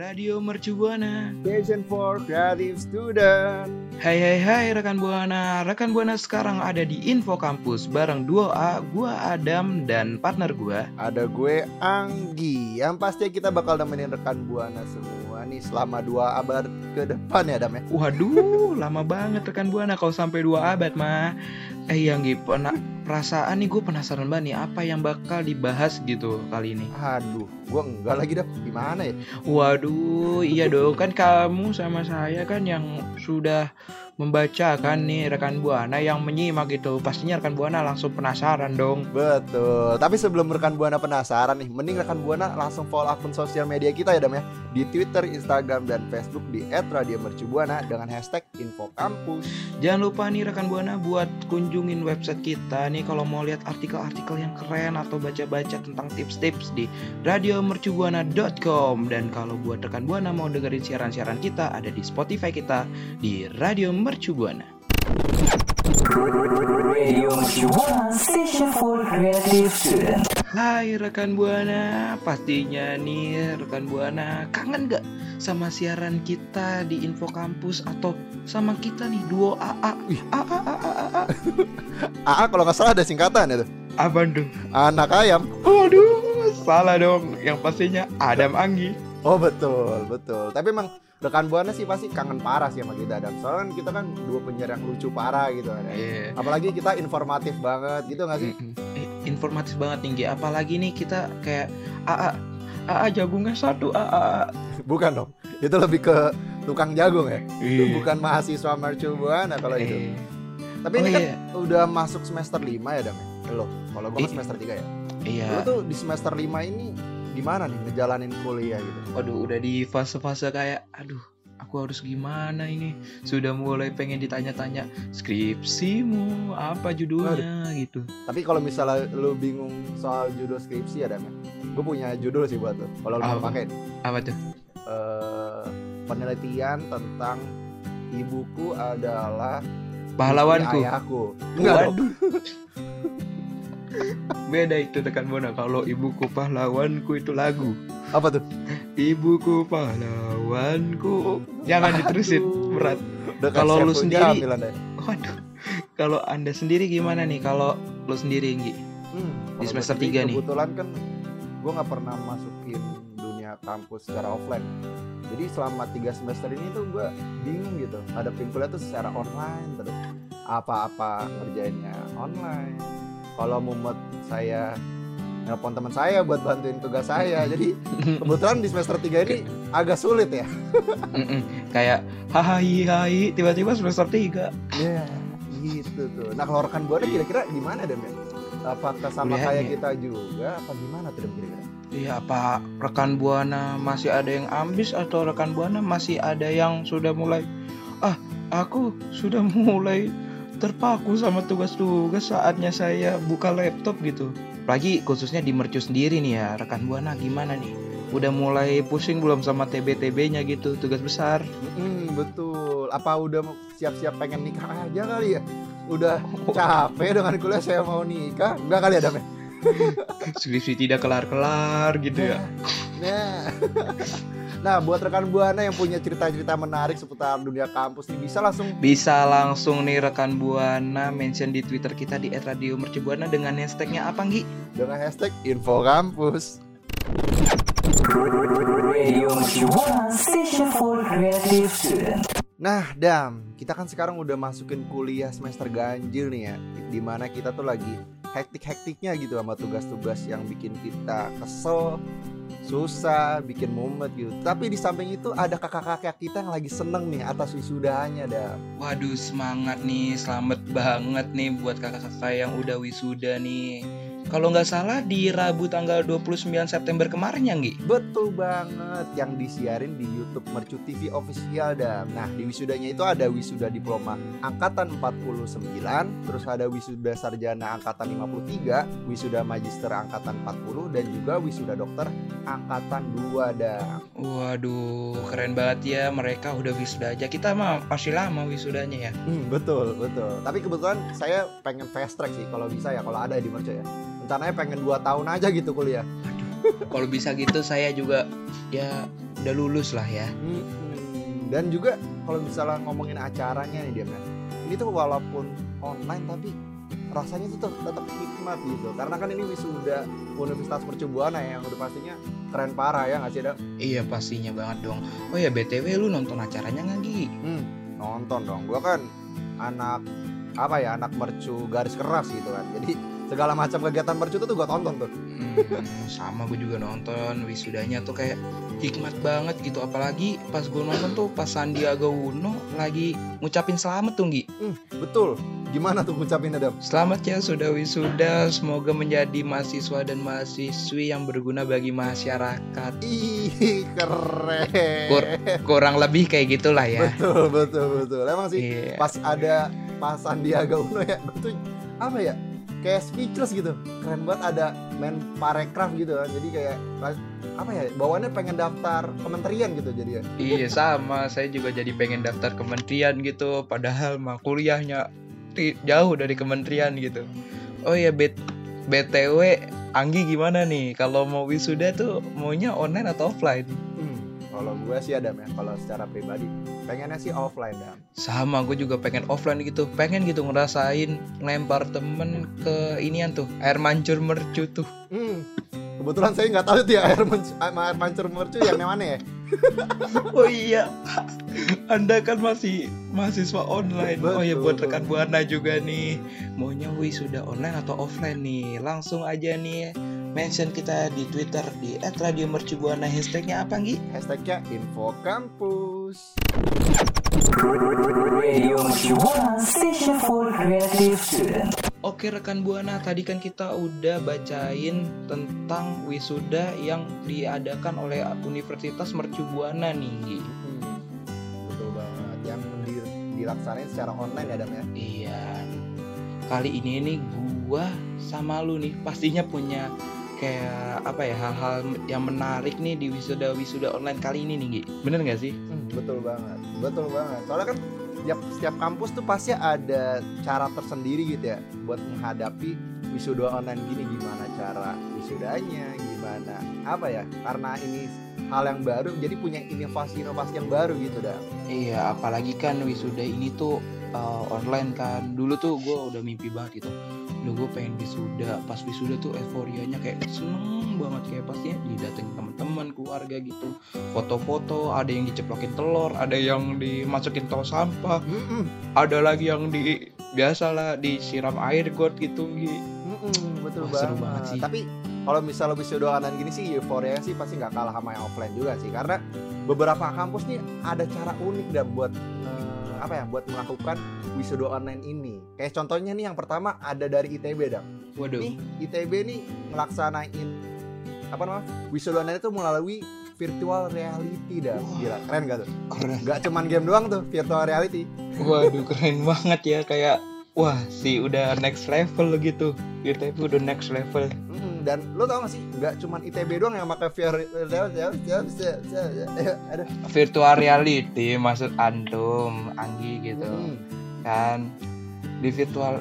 Radio Mercu Buana. Station for Creative Student. Hai hai hai rekan Buana. Rekan Buana sekarang ada di Info Kampus bareng duo A, gua Adam dan partner gua. Ada gue Anggi. Yang pasti kita bakal nemenin rekan Buana semua nih selama dua abad ke depan ya Adam ya. Waduh, lama banget rekan Buana kalau sampai dua abad mah. Eh yang pernah perasaan nih gue penasaran banget nih apa yang bakal dibahas gitu kali ini. Aduh, gue enggak lagi dah. Gimana ya? Waduh, iya dong kan kamu sama saya kan yang sudah membacakan nih rekan buana yang menyimak gitu pastinya rekan buana langsung penasaran dong Betul. Tapi sebelum rekan Buana penasaran nih, mending rekan Buana langsung follow akun sosial media kita ya Dam ya. Di Twitter, Instagram, dan Facebook di @radiomercubuana dengan hashtag info kampus. jangan lupa nih rekan buana buat kunjungin website kita nih kalau mau lihat artikel-artikel yang keren atau baca-baca tentang tips-tips di radiomercubuana.com dan kalau buat rekan buana mau dengerin siaran-siaran kita ada di Spotify kita di Radio Mercu Buana. Hai rekan buana, pastinya nih rekan buana kangen gak sama siaran kita di Info Kampus atau sama kita nih duo AA? Ih. AA, AA, AA. AA kalau nggak salah ada singkatan itu. Apa tuh? Anak ayam. Waduh, salah dong. Yang pastinya Adam Anggi. Oh betul, betul. Tapi emang rekan Buana sih pasti kangen parah sih sama kita Adam. Soalnya kan kita kan dua penyiar yang lucu parah gitu kan. ya. Iya. Apalagi kita informatif banget gitu nggak sih? Eh, informatif banget tinggi. Apalagi nih kita kayak AA, AA jagungnya satu AA. Bukan dong. Itu lebih ke tukang jagung ya. Iya. Bukan mahasiswa Mercu Buana kalau itu. Eh, Tapi oh ini kan iya. udah masuk semester 5 ya Dam ya? Lo, kalau gue Iya. semester 3 ya. Iya. Lo tuh di semester 5 ini gimana nih ngejalanin kuliah gitu? Waduh, udah di fase-fase kayak, aduh, aku harus gimana ini? Sudah mulai pengen ditanya-tanya skripsimu apa judulnya gitu. Tapi kalau misalnya lo bingung soal judul skripsi ya Dam ya? Gue punya judul sih buat lo. Kalau lo mau pakai Apa tuh? eh, penelitian tentang ibuku adalah Pahlawanku. ayahku. Enggak. Waduh. Beda itu tekan Bona kalau ibuku pahlawanku itu lagu. Apa tuh? Ibuku pahlawanku. Jangan diterusin berat. Kalau lu sendiri-. Waduh. Kalau Anda sendiri gimana nih kalau lu sendiri Nggi? Hmm, Di semester gua sendiri tiga nih. Kebetulan kan gue nggak pernah masukin dunia kampus secara offline. Jadi selama tiga semester ini tuh gue bingung gitu. Ada kuliah tuh secara online terus apa-apa ngerjainnya online. Kalau mumet saya nelpon teman saya buat bantuin tugas saya. Jadi kebetulan di semester 3 ini agak sulit ya. Kayak hai hai tiba-tiba semester 3. Iya, gitu tuh. Nah, kalau rekan buana kira-kira gimana Dem ya? Apakah sama kayak kita juga apa gimana tuh Dem kira-kira? Iya, apa rekan Buana masih ada yang ambis atau rekan Buana masih ada yang sudah mulai ah, aku sudah mulai terpaku sama tugas-tugas saatnya saya buka laptop gitu. Apalagi khususnya di mercu sendiri nih ya, rekan Buana gimana nih? Udah mulai pusing belum sama TB-TB-nya gitu, tugas besar? Hmm, betul. Apa udah siap-siap pengen nikah aja kali ya? Udah capek dengan kuliah saya mau nikah? Enggak kali ada men? Skripsi tidak kelar-kelar gitu ya. Nah. nah, buat rekan Buana yang punya cerita-cerita menarik seputar dunia kampus nih bisa langsung Bisa langsung nih rekan Buana mention di Twitter kita di @radiomercubuana dengan hashtagnya apa Nggi? dengan hashtag info kampus. Nah, Dam, kita kan sekarang udah masukin kuliah semester ganjil nih ya Di mana kita tuh lagi hektik-hektiknya gitu sama tugas-tugas yang bikin kita kesel Susah, bikin mumet gitu. Tapi di samping itu ada kakak-kakak kita yang lagi seneng nih atas wisudanya, Dam Waduh semangat nih, selamat banget nih buat kakak-kakak yang udah wisuda nih. Kalau nggak salah di Rabu tanggal 29 September kemarin ya Nggi? Betul banget yang disiarin di YouTube Mercu TV official dan nah di wisudanya itu ada wisuda diploma angkatan 49, terus ada wisuda sarjana angkatan 53, wisuda magister angkatan 40 dan juga wisuda dokter angkatan 2 dan Waduh, keren banget ya mereka udah wisuda aja. Kita mah masih lama wisudanya ya. Hmm, betul, betul. Tapi kebetulan saya pengen fast track sih kalau bisa ya kalau ada di Mercu ya. Rencananya pengen 2 tahun aja gitu kuliah. Kalau bisa gitu saya juga ya udah lulus lah ya. Hmm, Dan juga kalau misalnya ngomongin acaranya nih dia kan. Ini tuh walaupun online tapi rasanya tuh tetap, tetap hikmat gitu. Karena kan ini wisuda Universitas Mercu Buana ya, yang udah pastinya keren parah ya nggak sih Dam? Iya pastinya banget dong. Oh ya BTW lu nonton acaranya nggak Gi? Hmm, nonton dong. Gua kan anak apa ya anak mercu garis keras gitu kan. Jadi segala macam kegiatan mercu tuh, gua tonton tuh. Hmm, sama gue juga nonton wisudanya tuh kayak hikmat banget gitu. Apalagi pas gue nonton tuh pas Sandiaga Uno lagi ngucapin selamat tuh Gi. Betul. Gimana tuh ngucapin Dam? Selamat ya sudah wisuda, semoga menjadi mahasiswa dan mahasiswi yang berguna bagi masyarakat. Ih, keren. Kur- Kurang lebih kayak gitulah ya. Betul, betul, betul. Emang sih Iya. pas ada pas Sandiaga Uno ya, gue tuh apa ya? Kayak speechless gitu. Keren banget ada main parekraf gitu kan. Jadi kayak apa ya? Bawaannya pengen daftar kementerian gitu jadi ya. Iya sama, saya juga jadi pengen daftar kementerian gitu, padahal mah kuliahnya jauh dari kementerian gitu. Oh ya bet BTW Anggi gimana nih kalau mau wisuda tuh maunya online atau offline? Kalau gue sih Adam ya, kalau secara pribadi pengennya sih offline ya. Sama gue juga pengen offline gitu, pengen gitu ngerasain ngelempar temen ke inian tuh air mancur mercu tuh. Hmm. Kebetulan saya nggak tahu tuh ya air, menc- air mancur mercu yang mana ya. Oh iya, Anda kan masih mahasiswa online. oh ya Betul, buat betul. rekan buana juga nih, maunya wisuda online atau offline nih? Langsung aja nih mention kita di Twitter di @radiomercubuana hashtagnya apa Gi? Hashtagnya info kampus. Oke rekan buana, tadi kan kita udah bacain tentang wisuda yang diadakan oleh Universitas Mercu Buana nih. Hmm, betul banget. Yang di- dilaksanain secara online ya Adam ya. Iya. Kali ini nih gua sama lu nih pastinya punya kayak apa ya hal-hal yang menarik nih di wisuda wisuda online kali ini nih Gi. Bener nggak sih? Hmm, betul banget, betul banget. Soalnya kan setiap setiap kampus tuh pasti ada cara tersendiri gitu ya buat menghadapi wisuda online gini gimana cara wisudanya, gimana apa ya? Karena ini hal yang baru, jadi punya inovasi-inovasi yang baru gitu dah. Iya, apalagi kan wisuda ini tuh uh, online kan. Dulu tuh gua udah mimpi banget gitu. Dulu gue pengen wisuda. Pas wisuda tuh euforianya kayak seneng banget kayak pastinya didatengin teman-teman, keluarga gitu. Foto-foto, ada yang diceplokin telur, ada yang dimasukin tong sampah, Mm-mm, ada lagi yang di biasalah disiram air got gitu Gi. mm-mm, betul Wah, seru banget. banget sih. Tapi kalau misalnya wisuda online gini sih euforia sih pasti nggak kalah sama yang offline juga sih karena beberapa kampus nih ada cara unik dan buat eh, apa ya buat melakukan wisuda online ini. Kayak contohnya nih yang pertama ada dari ITB dong. Waduh. Nih ITB nih ngelaksanain apa namanya wisuda online itu melalui virtual reality dah. Gila, keren gak tuh? Keren. Gak cuman game doang tuh virtual reality. Waduh, keren banget ya kayak wah sih udah next level gitu. ITB udah next level. Mm, dan lo tau gak sih, gak cuman ITB doang yang pakai VR Aduh. virtual reality maksud antum Anggi gitu Mm. kan di virtual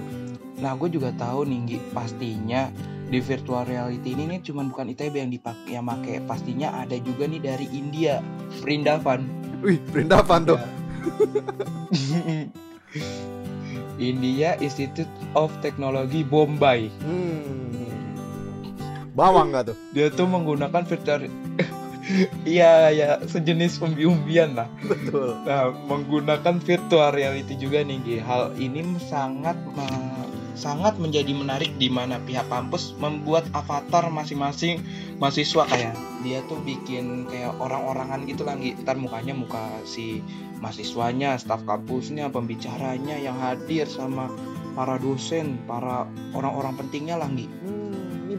nah gue juga tahu nih pastinya di virtual reality ini nih cuman bukan ITB yang dipakai yang make pastinya ada juga nih dari India Perindavan Wih, perindapan tuh. India Institute of Technology Bombay Hmm. Bawang gak tuh? dia tuh menggunakan virtual Iya ya sejenis umbi-umbian lah Betul. Nah, menggunakan virtual reality juga nih. Hal ini sangat sangat menjadi menarik di mana pihak kampus membuat avatar masing-masing mahasiswa kayak dia tuh bikin kayak orang-orangan gitu lah, Gi. Ntar mukanya muka si mahasiswanya, staf kampusnya, pembicaranya yang hadir sama para dosen, para orang-orang pentingnya lah, Gi. Hmm,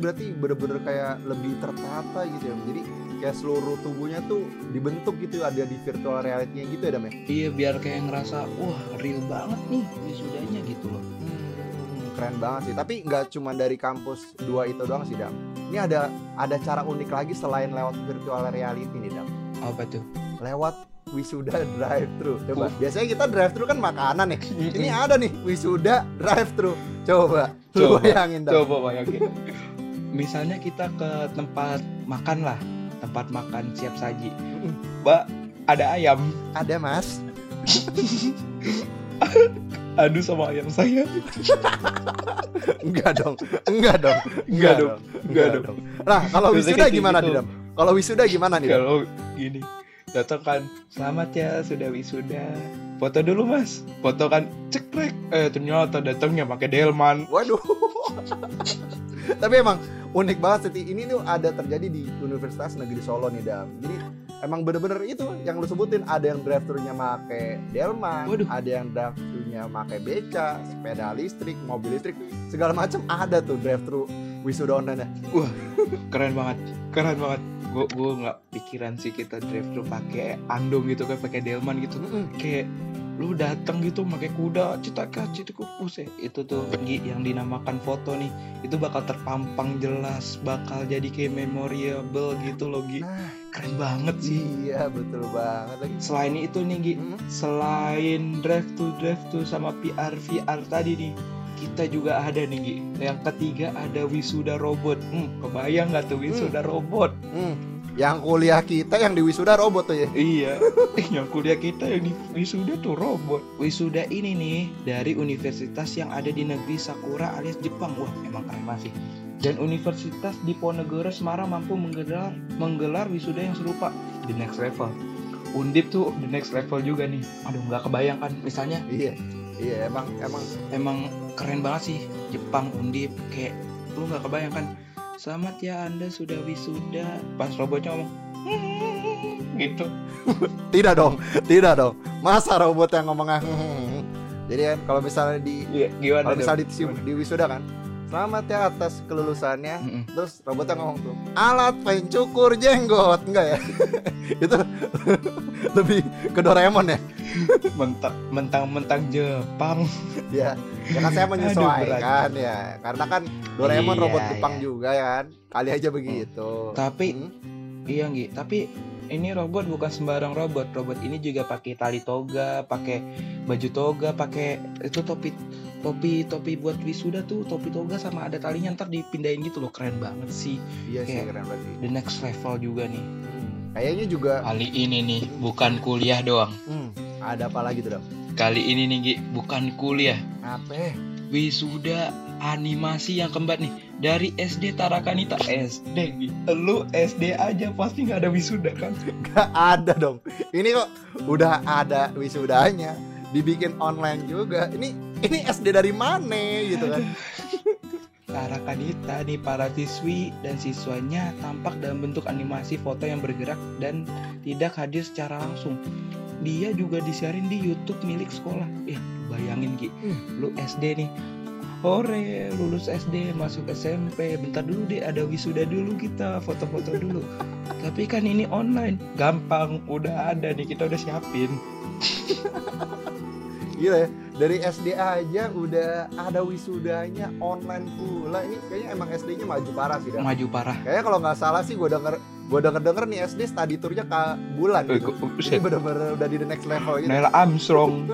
berarti bener-bener kayak lebih tertata gitu ya jadi kayak seluruh tubuhnya tuh dibentuk gitu ada di virtual reality gitu ya Dam ya Iya biar kayak ngerasa wah real banget nih wisudanya gitu loh. Keren banget sih. Tapi nggak cuma dari kampus dua itu doang sih Dam. Ini ada ada cara unik lagi selain lewat virtual reality nih Dam. Apa tuh? lewat wisuda drive thru coba biasanya kita drive thru kan makanan nih. Ini ada nih wisuda drive thru coba. Lu Coba, bayangin Dam. Coba bayangin. Misalnya kita ke tempat makan lah, tempat makan siap saji. Mbak, ada ayam. ada mas Aduh sama ayam saya. enggak dong enggak dong Enggak dong, enggak dong. nah kalau wisuda gimana gitu. nih Dam kalau wisuda gimana nih Kalau gini, datang kan, selamat ya sudah wisuda. Foto dulu mas, foto kan cekrek. Eh ternyata datangnya pakai delman. Waduh. Tapi emang unik banget sih. Ini tuh ada terjadi di Universitas Negeri Solo nih, Dam. Jadi emang bener-bener itu yang lu sebutin ada yang drive thru-nya make delman, Waduh. ada yang drive thru-nya make beca, sepeda listrik, mobil listrik, segala macam ada tuh drive thru wisuda online Keren banget, keren banget. Gue gue nggak pikiran sih kita drive thru pakai andong gitu kan, pakai delman gitu. Kayak lu datang gitu pakai kuda citaka citiku buset itu tuh yang dinamakan foto nih itu bakal terpampang jelas bakal jadi kayak memorable gitu loh Gi Nah, keren banget sih iya betul banget lagi. selain itu nih Gi Mm. selain drive to drive to sama PR VR tadi nih kita juga ada nih Gi yang ketiga ada wisuda robot hmm, kebayang nggak tuh wisuda robot Hmm. Yang kuliah kita yang di wisuda robot tuh ya. iya. Yang kuliah kita yang di wisuda tuh robot. Wisuda ini nih dari universitas yang ada di negeri Sakura alias Jepang. Wah emang keren banget sih. Dan Universitas Diponegoro Semarang mampu menggelar menggelar wisuda yang serupa. The next level. Undip tuh the next level juga nih. Aduh nggak kebayang kan misalnya? Iya. Iya, emang emang. Emang keren banget sih Jepang Undip. Kayak lu nggak kebayang kan selamat ya anda sudah wisuda pas robotnya ngomong "Hmm," gitu tidak dong, tidak dong. Masa robot yang ngomongnya "Hmm." Jadi kan kalau misalnya di Iya, gimana kalau misalnya di wisuda kan selamat ya atas kelulusannya Mm-mm. terus robotnya ngomong tuh alat pencukur jenggot enggak ya itu lebih ke Doraemon ya mentang mentang mentang Jepang ya ya kan saya menyesuaikan ya karena kan Doraemon Iya, robot Jepang iya. juga ya kan kali aja begitu Tapi Hmm? iya Gi, tapi ini robot bukan sembarang robot. Robot ini juga pakai tali toga, pakai baju toga, pakai itu topi topi topi buat wisuda tuh topi toga sama ada talinya. Ntar dipindahin gitu loh. Keren banget sih. Iya sih keren banget sih. the next level juga nih. Hmm. kayaknya juga kali ini nih bukan kuliah doang. Hmm, ada apa lagi tuh dong kali ini nih Gi, bukan kuliah. Apa? Wisuda animasi yang kembar nih dari SD Tarakanita SD lu SD aja pasti nggak ada wisuda kan Gak ada dong. Ini kok udah ada wisudanya, dibikin online juga. Ini ini SD dari mana gitu kan? Tarakanita nih para siswi dan siswanya tampak dalam bentuk animasi foto yang bergerak dan tidak hadir secara langsung. Dia juga disiarin di YouTube milik sekolah. Ya, bayangin Ki, Hmm. lu SD nih. Hore, lulus SD, masuk SMP. Bentar dulu deh, ada wisuda dulu kita, foto-foto dulu. Tapi kan ini online, gampang, udah ada nih, kita udah siapin. Gila ya. Dari SD aja udah ada wisudanya online pula. Ini kayaknya emang SD-nya maju parah sih. Dan. Maju parah. Kayaknya kalau nggak salah sih gue denger gue denger denger nih SD study tournya ke bulan Eh, gitu. Ini bener-bener udah di the next level gitu. Neil Armstrong.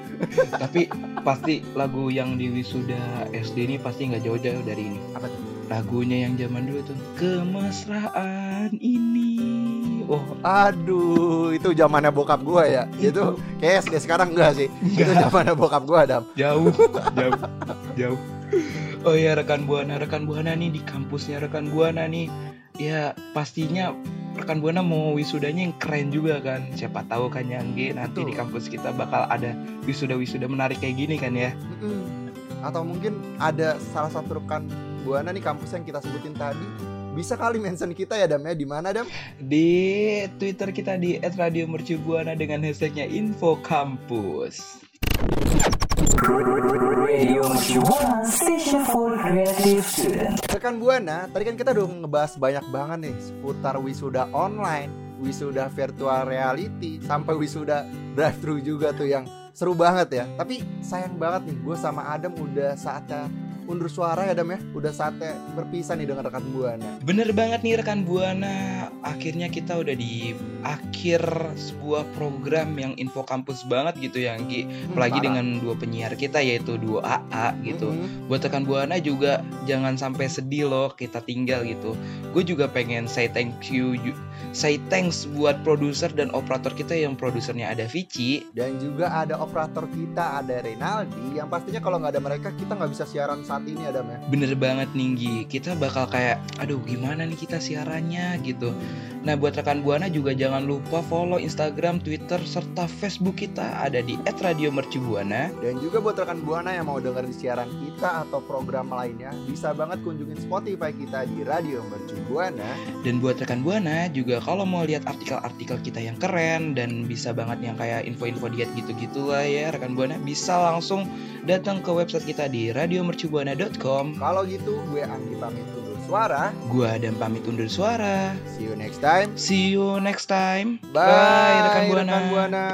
Tapi pasti lagu yang di wisuda SD ini pasti nggak jauh-jauh dari ini. Apa tuh? Lagunya yang zaman dulu tuh. Kemesraan ini. Oh, Aduh, itu zamannya bokap gua ya. Itu kayak SD sekarang enggak sih. Itu zamannya bokap gua, Dam. jauh, jauh, jauh. Oh ya rekan buana, rekan buana nih di kampusnya rekan buana nih. Ya pastinya rekan buana mau wisudanya yang keren juga kan. Siapa tahu kan Yanggi nanti Betul. di kampus kita bakal ada wisuda-wisuda menarik kayak gini kan ya. Atau mungkin ada salah satu rekan buana nih kampus yang kita sebutin tadi bisa kali mention kita ya Dam ya di mana Dam? di Twitter kita di @radiomercubuana dengan hashtagnya Info Kampus. Radio station for creative student. Rekan Buana, tadi kan kita udah ngebahas banyak banget nih seputar wisuda online, wisuda virtual reality, sampai wisuda drive thru juga tuh yang seru banget ya. Tapi sayang banget nih, gue sama Adam udah saatnya undur suara ya Adam ya. Udah saatnya berpisah nih dengan rekan Buana. Bener banget nih rekan Buana. Akhirnya kita udah di akhir sebuah program yang info kampus banget gitu ya, Gi. Apalagi parah. dengan dua penyiar kita yaitu dua AA gitu. Mhm. Buat rekan Buana juga jangan sampai sedih loh kita tinggal gitu. Gue juga pengen say thank you, say thanks buat produser dan operator kita yang produsernya ada Vici. Dan juga ada operator kita, ada Renaldi Yang pastinya kalau nggak ada mereka kita nggak bisa siaran saat ini Adam ya? Bener banget Ninggi, kita bakal kayak, aduh gimana nih kita siarannya? gitu. Nah buat rekan Buana juga jangan lupa follow Instagram, Twitter, serta Facebook kita ada di @radiomercubuana. Dan juga buat rekan Buana yang mau dengerin siaran kita atau program lainnya Bisa banget kunjungin Spotify kita di Radio Mercu Buana Dan buat rekan Buana juga kalau mau lihat artikel-artikel kita yang keren dan bisa banget yang kayak info-info diet gitu-gitu lah ya rekan Buana bisa langsung datang ke website kita di radiomercubuana.com. Kalau gitu gue Anggi pamit suara Gua dan pamit undur suara. See you next time See you next time. Bye, rekan Buana. rekan Buana.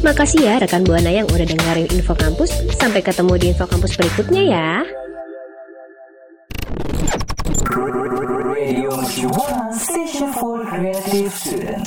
Makasih ya rekan Buana yang udah dengerin Info Kampus. Sampai ketemu di Info Kampus berikutnya ya. Radio station for creative student.